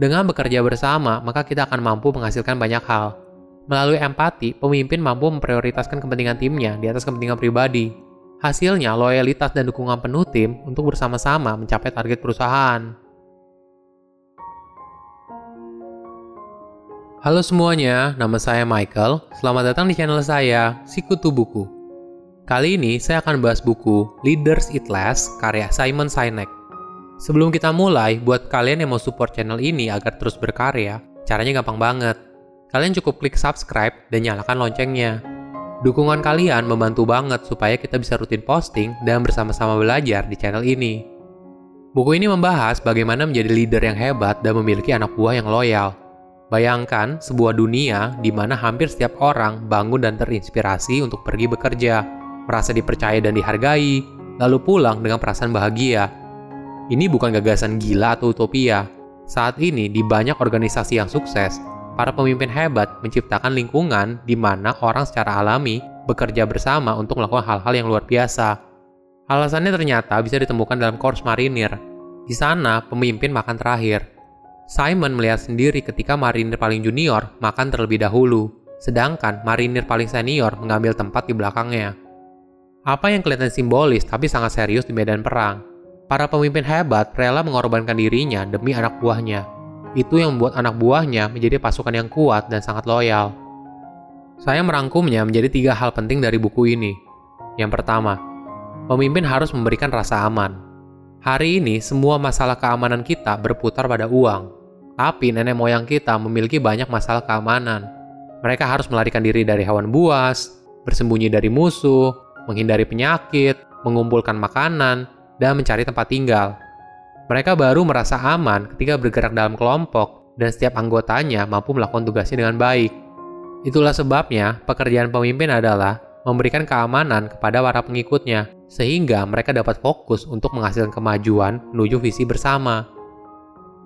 Dengan bekerja bersama, maka kita akan mampu menghasilkan banyak hal. Melalui empati, pemimpin mampu memprioritaskan kepentingan timnya di atas kepentingan pribadi. Hasilnya, loyalitas dan dukungan penuh tim untuk bersama-sama mencapai target perusahaan. Halo semuanya, nama saya Michael. Selamat datang di channel saya, Sikutu Buku. Kali ini saya akan bahas buku Leaders Eat Less karya Simon Sinek. Sebelum kita mulai, buat kalian yang mau support channel ini agar terus berkarya, caranya gampang banget. Kalian cukup klik subscribe dan nyalakan loncengnya. Dukungan kalian membantu banget supaya kita bisa rutin posting dan bersama-sama belajar di channel ini. Buku ini membahas bagaimana menjadi leader yang hebat dan memiliki anak buah yang loyal. Bayangkan sebuah dunia di mana hampir setiap orang bangun dan terinspirasi untuk pergi bekerja, merasa dipercaya dan dihargai, lalu pulang dengan perasaan bahagia ini bukan gagasan gila atau utopia. Saat ini, di banyak organisasi yang sukses, para pemimpin hebat menciptakan lingkungan di mana orang secara alami bekerja bersama untuk melakukan hal-hal yang luar biasa. Alasannya ternyata bisa ditemukan dalam Korps Marinir. Di sana, pemimpin makan terakhir. Simon melihat sendiri ketika marinir paling junior makan terlebih dahulu, sedangkan marinir paling senior mengambil tempat di belakangnya. Apa yang kelihatan simbolis tapi sangat serius di medan perang para pemimpin hebat rela mengorbankan dirinya demi anak buahnya. Itu yang membuat anak buahnya menjadi pasukan yang kuat dan sangat loyal. Saya merangkumnya menjadi tiga hal penting dari buku ini. Yang pertama, pemimpin harus memberikan rasa aman. Hari ini, semua masalah keamanan kita berputar pada uang. Tapi nenek moyang kita memiliki banyak masalah keamanan. Mereka harus melarikan diri dari hewan buas, bersembunyi dari musuh, menghindari penyakit, mengumpulkan makanan, dan mencari tempat tinggal. Mereka baru merasa aman ketika bergerak dalam kelompok dan setiap anggotanya mampu melakukan tugasnya dengan baik. Itulah sebabnya pekerjaan pemimpin adalah memberikan keamanan kepada para pengikutnya, sehingga mereka dapat fokus untuk menghasilkan kemajuan menuju visi bersama.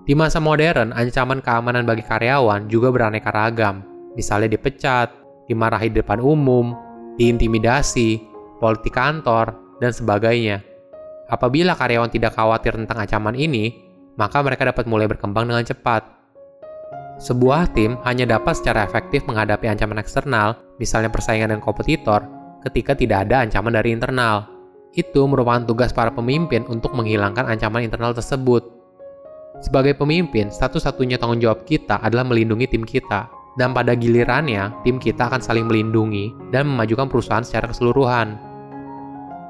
Di masa modern, ancaman keamanan bagi karyawan juga beraneka ragam, misalnya dipecat, dimarahi di depan umum, diintimidasi, politik kantor, dan sebagainya. Apabila karyawan tidak khawatir tentang ancaman ini, maka mereka dapat mulai berkembang dengan cepat. Sebuah tim hanya dapat secara efektif menghadapi ancaman eksternal, misalnya persaingan dengan kompetitor, ketika tidak ada ancaman dari internal. Itu merupakan tugas para pemimpin untuk menghilangkan ancaman internal tersebut. Sebagai pemimpin, satu-satunya tanggung jawab kita adalah melindungi tim kita, dan pada gilirannya, tim kita akan saling melindungi dan memajukan perusahaan secara keseluruhan.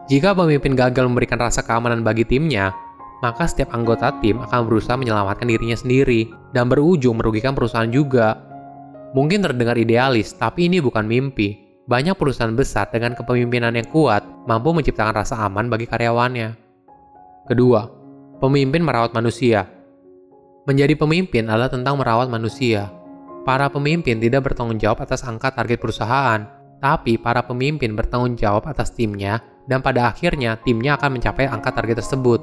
Jika pemimpin gagal memberikan rasa keamanan bagi timnya, maka setiap anggota tim akan berusaha menyelamatkan dirinya sendiri dan berujung merugikan perusahaan juga. Mungkin terdengar idealis, tapi ini bukan mimpi. Banyak perusahaan besar dengan kepemimpinan yang kuat mampu menciptakan rasa aman bagi karyawannya. Kedua, pemimpin merawat manusia. Menjadi pemimpin adalah tentang merawat manusia. Para pemimpin tidak bertanggung jawab atas angka target perusahaan, tapi para pemimpin bertanggung jawab atas timnya dan pada akhirnya timnya akan mencapai angka target tersebut.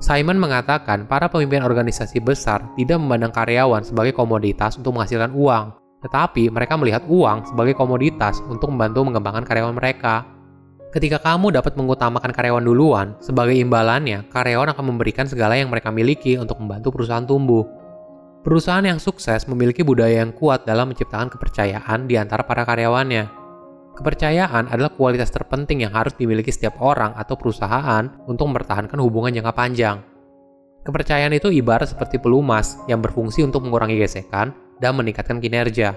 Simon mengatakan para pemimpin organisasi besar tidak memandang karyawan sebagai komoditas untuk menghasilkan uang, tetapi mereka melihat uang sebagai komoditas untuk membantu mengembangkan karyawan mereka. Ketika kamu dapat mengutamakan karyawan duluan, sebagai imbalannya, karyawan akan memberikan segala yang mereka miliki untuk membantu perusahaan tumbuh. Perusahaan yang sukses memiliki budaya yang kuat dalam menciptakan kepercayaan di antara para karyawannya. Kepercayaan adalah kualitas terpenting yang harus dimiliki setiap orang atau perusahaan untuk mempertahankan hubungan jangka panjang. Kepercayaan itu ibarat seperti pelumas yang berfungsi untuk mengurangi gesekan dan meningkatkan kinerja.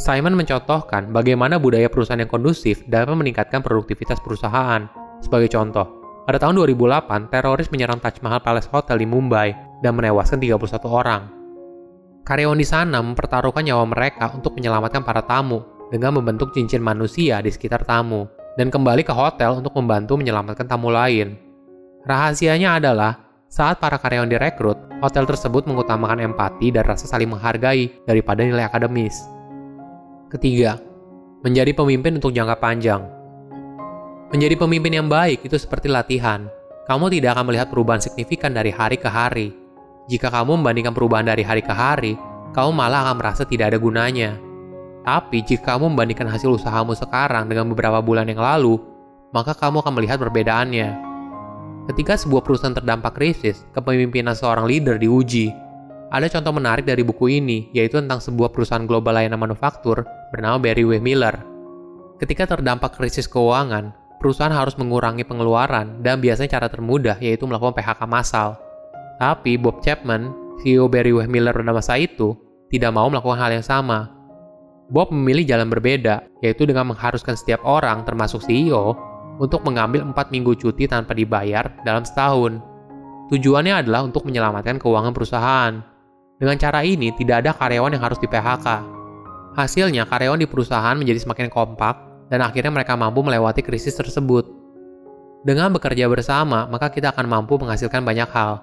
Simon mencontohkan bagaimana budaya perusahaan yang kondusif dapat meningkatkan produktivitas perusahaan. Sebagai contoh, pada tahun 2008, teroris menyerang Taj Mahal Palace Hotel di Mumbai dan menewaskan 31 orang. Karyawan di sana mempertaruhkan nyawa mereka untuk menyelamatkan para tamu dengan membentuk cincin manusia di sekitar tamu dan kembali ke hotel untuk membantu menyelamatkan tamu lain. Rahasianya adalah saat para karyawan direkrut, hotel tersebut mengutamakan empati dan rasa saling menghargai daripada nilai akademis. Ketiga, menjadi pemimpin untuk jangka panjang. Menjadi pemimpin yang baik itu seperti latihan. Kamu tidak akan melihat perubahan signifikan dari hari ke hari. Jika kamu membandingkan perubahan dari hari ke hari, kamu malah akan merasa tidak ada gunanya. Tapi jika kamu membandingkan hasil usahamu sekarang dengan beberapa bulan yang lalu, maka kamu akan melihat perbedaannya. Ketika sebuah perusahaan terdampak krisis, kepemimpinan seorang leader diuji. Ada contoh menarik dari buku ini, yaitu tentang sebuah perusahaan global layanan manufaktur bernama Barry W. Miller. Ketika terdampak krisis keuangan, perusahaan harus mengurangi pengeluaran dan biasanya cara termudah yaitu melakukan PHK massal. Tapi Bob Chapman, CEO Barry W. Miller pada masa itu, tidak mau melakukan hal yang sama. Bob memilih jalan berbeda, yaitu dengan mengharuskan setiap orang, termasuk CEO, untuk mengambil 4 minggu cuti tanpa dibayar dalam setahun. Tujuannya adalah untuk menyelamatkan keuangan perusahaan. Dengan cara ini, tidak ada karyawan yang harus di-PHK. Hasilnya, karyawan di perusahaan menjadi semakin kompak, dan akhirnya mereka mampu melewati krisis tersebut. Dengan bekerja bersama, maka kita akan mampu menghasilkan banyak hal.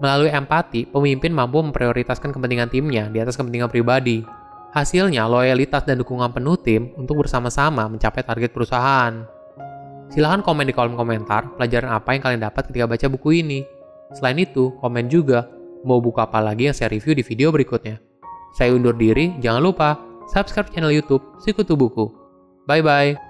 Melalui empati, pemimpin mampu memprioritaskan kepentingan timnya di atas kepentingan pribadi. Hasilnya, loyalitas dan dukungan penuh tim untuk bersama-sama mencapai target perusahaan. Silahkan komen di kolom komentar pelajaran apa yang kalian dapat ketika baca buku ini. Selain itu, komen juga mau buku apa lagi yang saya review di video berikutnya. Saya undur diri, jangan lupa subscribe channel YouTube Sikutu Buku. Bye bye.